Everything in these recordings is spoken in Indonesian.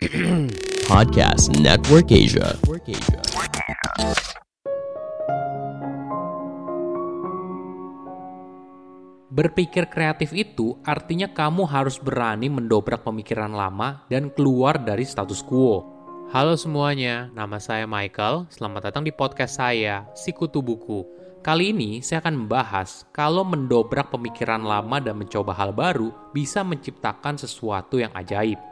Podcast Network Asia. Berpikir kreatif itu artinya kamu harus berani mendobrak pemikiran lama dan keluar dari status quo. Halo semuanya, nama saya Michael. Selamat datang di podcast saya, Sikutu Buku. Kali ini saya akan membahas kalau mendobrak pemikiran lama dan mencoba hal baru bisa menciptakan sesuatu yang ajaib.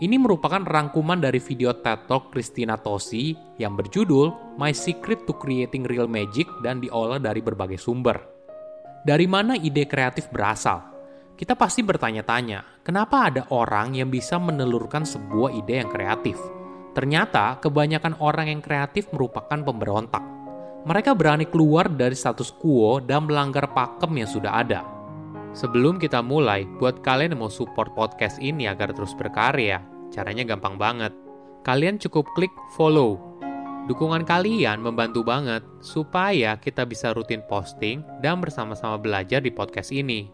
Ini merupakan rangkuman dari video TED Talk Christina Tosi yang berjudul My Secret to Creating Real Magic dan diolah dari berbagai sumber. Dari mana ide kreatif berasal? Kita pasti bertanya-tanya, kenapa ada orang yang bisa menelurkan sebuah ide yang kreatif? Ternyata, kebanyakan orang yang kreatif merupakan pemberontak. Mereka berani keluar dari status quo dan melanggar pakem yang sudah ada. Sebelum kita mulai, buat kalian yang mau support podcast ini agar terus berkarya, caranya gampang banget. Kalian cukup klik follow Dukungan kalian membantu banget supaya kita bisa rutin posting dan bersama-sama belajar di podcast ini.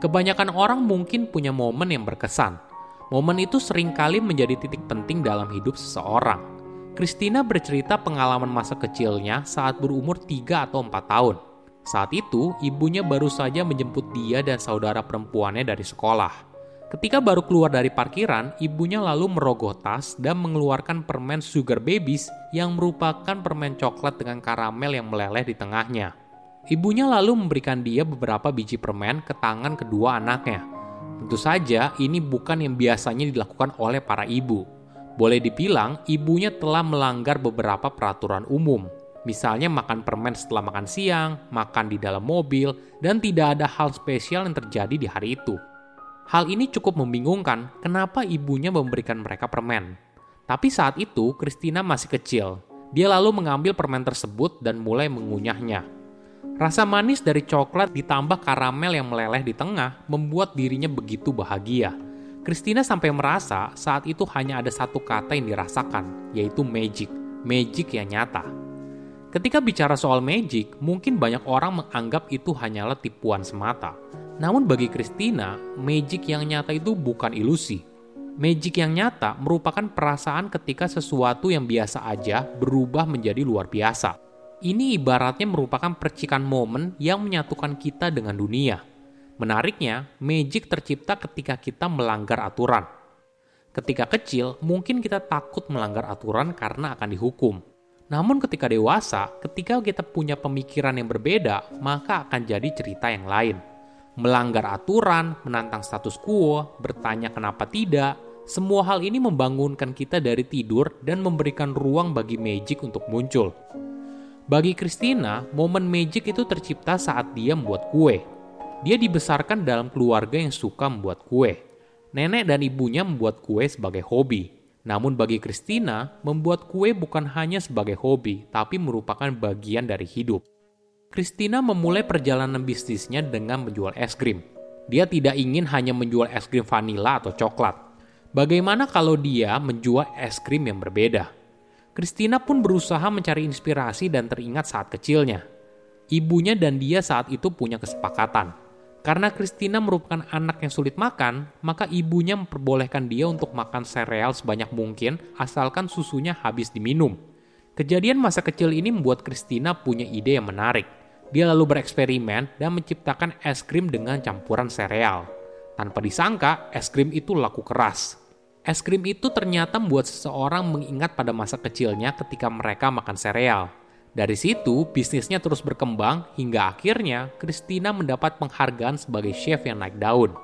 Kebanyakan orang mungkin punya momen yang berkesan. Momen itu sering kali menjadi titik penting dalam hidup seseorang. Christina bercerita pengalaman masa kecilnya saat berumur 3 atau 4 tahun. Saat itu, ibunya baru saja menjemput dia dan saudara perempuannya dari sekolah. Ketika baru keluar dari parkiran, ibunya lalu merogoh tas dan mengeluarkan permen Sugar Babies yang merupakan permen coklat dengan karamel yang meleleh di tengahnya. Ibunya lalu memberikan dia beberapa biji permen ke tangan kedua anaknya. Tentu saja, ini bukan yang biasanya dilakukan oleh para ibu. Boleh dibilang, ibunya telah melanggar beberapa peraturan umum, Misalnya makan permen setelah makan siang, makan di dalam mobil, dan tidak ada hal spesial yang terjadi di hari itu. Hal ini cukup membingungkan kenapa ibunya memberikan mereka permen. Tapi saat itu, Christina masih kecil. Dia lalu mengambil permen tersebut dan mulai mengunyahnya. Rasa manis dari coklat ditambah karamel yang meleleh di tengah membuat dirinya begitu bahagia. Christina sampai merasa saat itu hanya ada satu kata yang dirasakan, yaitu magic. Magic yang nyata. Ketika bicara soal magic, mungkin banyak orang menganggap itu hanyalah tipuan semata. Namun bagi Christina, magic yang nyata itu bukan ilusi. Magic yang nyata merupakan perasaan ketika sesuatu yang biasa aja berubah menjadi luar biasa. Ini ibaratnya merupakan percikan momen yang menyatukan kita dengan dunia. Menariknya, magic tercipta ketika kita melanggar aturan. Ketika kecil, mungkin kita takut melanggar aturan karena akan dihukum. Namun ketika dewasa, ketika kita punya pemikiran yang berbeda, maka akan jadi cerita yang lain. Melanggar aturan, menantang status quo, bertanya kenapa tidak, semua hal ini membangunkan kita dari tidur dan memberikan ruang bagi magic untuk muncul. Bagi Christina, momen magic itu tercipta saat dia membuat kue. Dia dibesarkan dalam keluarga yang suka membuat kue. Nenek dan ibunya membuat kue sebagai hobi. Namun bagi Christina, membuat kue bukan hanya sebagai hobi, tapi merupakan bagian dari hidup. Christina memulai perjalanan bisnisnya dengan menjual es krim. Dia tidak ingin hanya menjual es krim vanila atau coklat. Bagaimana kalau dia menjual es krim yang berbeda? Christina pun berusaha mencari inspirasi dan teringat saat kecilnya. Ibunya dan dia saat itu punya kesepakatan karena Christina merupakan anak yang sulit makan, maka ibunya memperbolehkan dia untuk makan sereal sebanyak mungkin asalkan susunya habis diminum. Kejadian masa kecil ini membuat Christina punya ide yang menarik. Dia lalu bereksperimen dan menciptakan es krim dengan campuran sereal. Tanpa disangka, es krim itu laku keras. Es krim itu ternyata membuat seseorang mengingat pada masa kecilnya ketika mereka makan sereal. Dari situ, bisnisnya terus berkembang hingga akhirnya Christina mendapat penghargaan sebagai chef yang naik daun.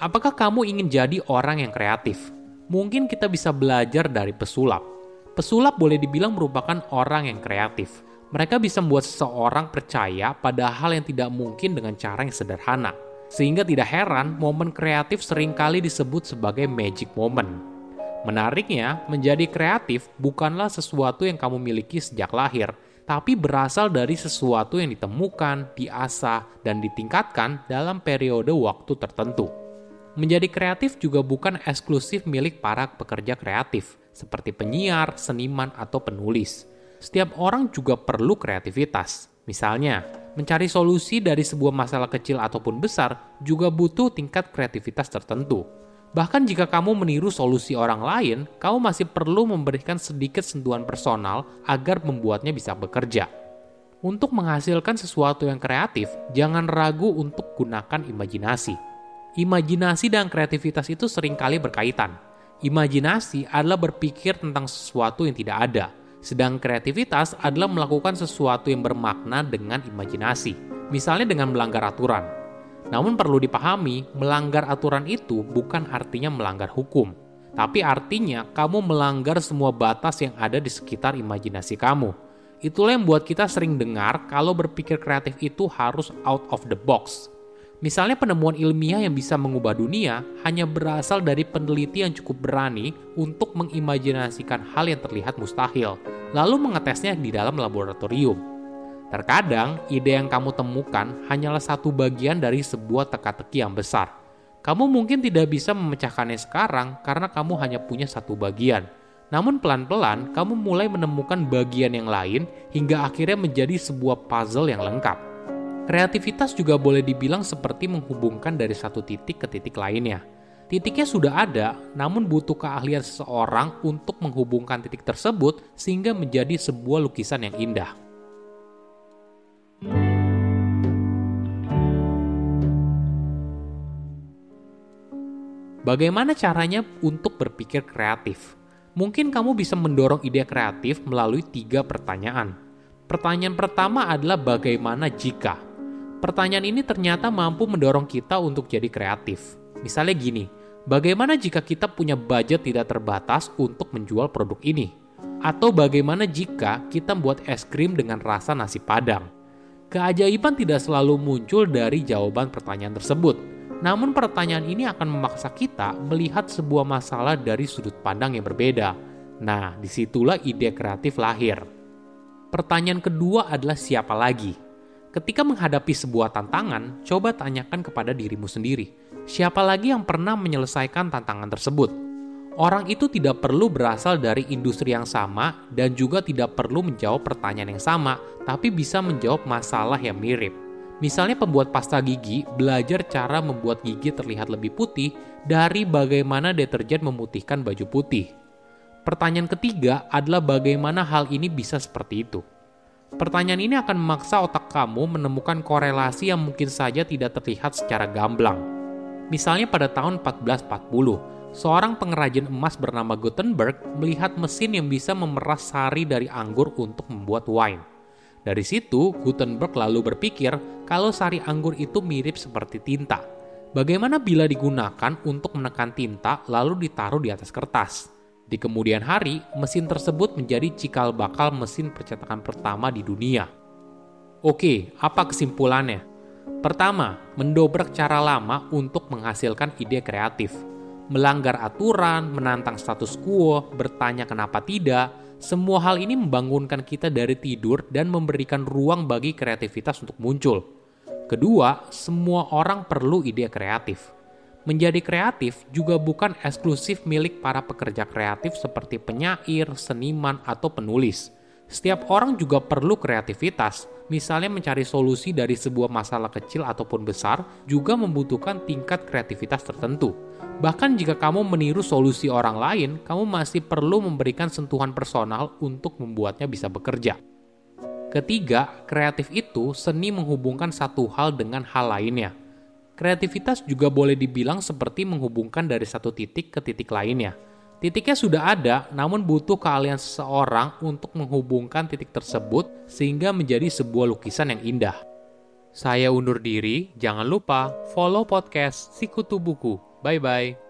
Apakah kamu ingin jadi orang yang kreatif? Mungkin kita bisa belajar dari pesulap. Pesulap boleh dibilang merupakan orang yang kreatif. Mereka bisa membuat seseorang percaya pada hal yang tidak mungkin dengan cara yang sederhana sehingga tidak heran momen kreatif sering kali disebut sebagai magic moment. Menariknya, menjadi kreatif bukanlah sesuatu yang kamu miliki sejak lahir, tapi berasal dari sesuatu yang ditemukan, diasah, dan ditingkatkan dalam periode waktu tertentu. Menjadi kreatif juga bukan eksklusif milik para pekerja kreatif, seperti penyiar, seniman, atau penulis. Setiap orang juga perlu kreativitas. Misalnya, mencari solusi dari sebuah masalah kecil ataupun besar juga butuh tingkat kreativitas tertentu. Bahkan jika kamu meniru solusi orang lain, kamu masih perlu memberikan sedikit sentuhan personal agar membuatnya bisa bekerja. Untuk menghasilkan sesuatu yang kreatif, jangan ragu untuk gunakan imajinasi. Imajinasi dan kreativitas itu sering kali berkaitan. Imajinasi adalah berpikir tentang sesuatu yang tidak ada, sedang kreativitas adalah melakukan sesuatu yang bermakna dengan imajinasi, misalnya dengan melanggar aturan. Namun perlu dipahami, melanggar aturan itu bukan artinya melanggar hukum, tapi artinya kamu melanggar semua batas yang ada di sekitar imajinasi kamu. Itulah yang buat kita sering dengar kalau berpikir kreatif itu harus out of the box. Misalnya penemuan ilmiah yang bisa mengubah dunia hanya berasal dari peneliti yang cukup berani untuk mengimajinasikan hal yang terlihat mustahil, lalu mengetesnya di dalam laboratorium. Terkadang, ide yang kamu temukan hanyalah satu bagian dari sebuah teka-teki yang besar. Kamu mungkin tidak bisa memecahkannya sekarang karena kamu hanya punya satu bagian. Namun pelan-pelan, kamu mulai menemukan bagian yang lain hingga akhirnya menjadi sebuah puzzle yang lengkap. Kreativitas juga boleh dibilang seperti menghubungkan dari satu titik ke titik lainnya. Titiknya sudah ada, namun butuh keahlian seseorang untuk menghubungkan titik tersebut sehingga menjadi sebuah lukisan yang indah. Bagaimana caranya untuk berpikir kreatif? Mungkin kamu bisa mendorong ide kreatif melalui tiga pertanyaan. Pertanyaan pertama adalah bagaimana jika? Pertanyaan ini ternyata mampu mendorong kita untuk jadi kreatif. Misalnya gini, bagaimana jika kita punya budget tidak terbatas untuk menjual produk ini? Atau bagaimana jika kita membuat es krim dengan rasa nasi padang? Keajaiban tidak selalu muncul dari jawaban pertanyaan tersebut, namun pertanyaan ini akan memaksa kita melihat sebuah masalah dari sudut pandang yang berbeda. Nah, di situlah ide kreatif lahir. Pertanyaan kedua adalah siapa lagi? Ketika menghadapi sebuah tantangan, coba tanyakan kepada dirimu sendiri. Siapa lagi yang pernah menyelesaikan tantangan tersebut? Orang itu tidak perlu berasal dari industri yang sama dan juga tidak perlu menjawab pertanyaan yang sama, tapi bisa menjawab masalah yang mirip. Misalnya pembuat pasta gigi belajar cara membuat gigi terlihat lebih putih dari bagaimana deterjen memutihkan baju putih. Pertanyaan ketiga adalah bagaimana hal ini bisa seperti itu. Pertanyaan ini akan memaksa otak kamu menemukan korelasi yang mungkin saja tidak terlihat secara gamblang. Misalnya pada tahun 1440, seorang pengrajin emas bernama Gutenberg melihat mesin yang bisa memeras sari dari anggur untuk membuat wine. Dari situ, Gutenberg lalu berpikir kalau sari anggur itu mirip seperti tinta. Bagaimana bila digunakan untuk menekan tinta lalu ditaruh di atas kertas? Di kemudian hari, mesin tersebut menjadi cikal bakal mesin percetakan pertama di dunia. Oke, apa kesimpulannya? Pertama, mendobrak cara lama untuk menghasilkan ide kreatif. Melanggar aturan, menantang status quo, bertanya kenapa tidak, semua hal ini membangunkan kita dari tidur dan memberikan ruang bagi kreativitas untuk muncul. Kedua, semua orang perlu ide kreatif. Menjadi kreatif juga bukan eksklusif milik para pekerja kreatif seperti penyair, seniman, atau penulis. Setiap orang juga perlu kreativitas, misalnya mencari solusi dari sebuah masalah kecil ataupun besar, juga membutuhkan tingkat kreativitas tertentu. Bahkan jika kamu meniru solusi orang lain, kamu masih perlu memberikan sentuhan personal untuk membuatnya bisa bekerja. Ketiga, kreatif itu seni menghubungkan satu hal dengan hal lainnya. Kreativitas juga boleh dibilang seperti menghubungkan dari satu titik ke titik lainnya. Titiknya sudah ada, namun butuh keahlian seseorang untuk menghubungkan titik tersebut sehingga menjadi sebuah lukisan yang indah. Saya undur diri, jangan lupa follow podcast Sikutu Buku Bye-bye.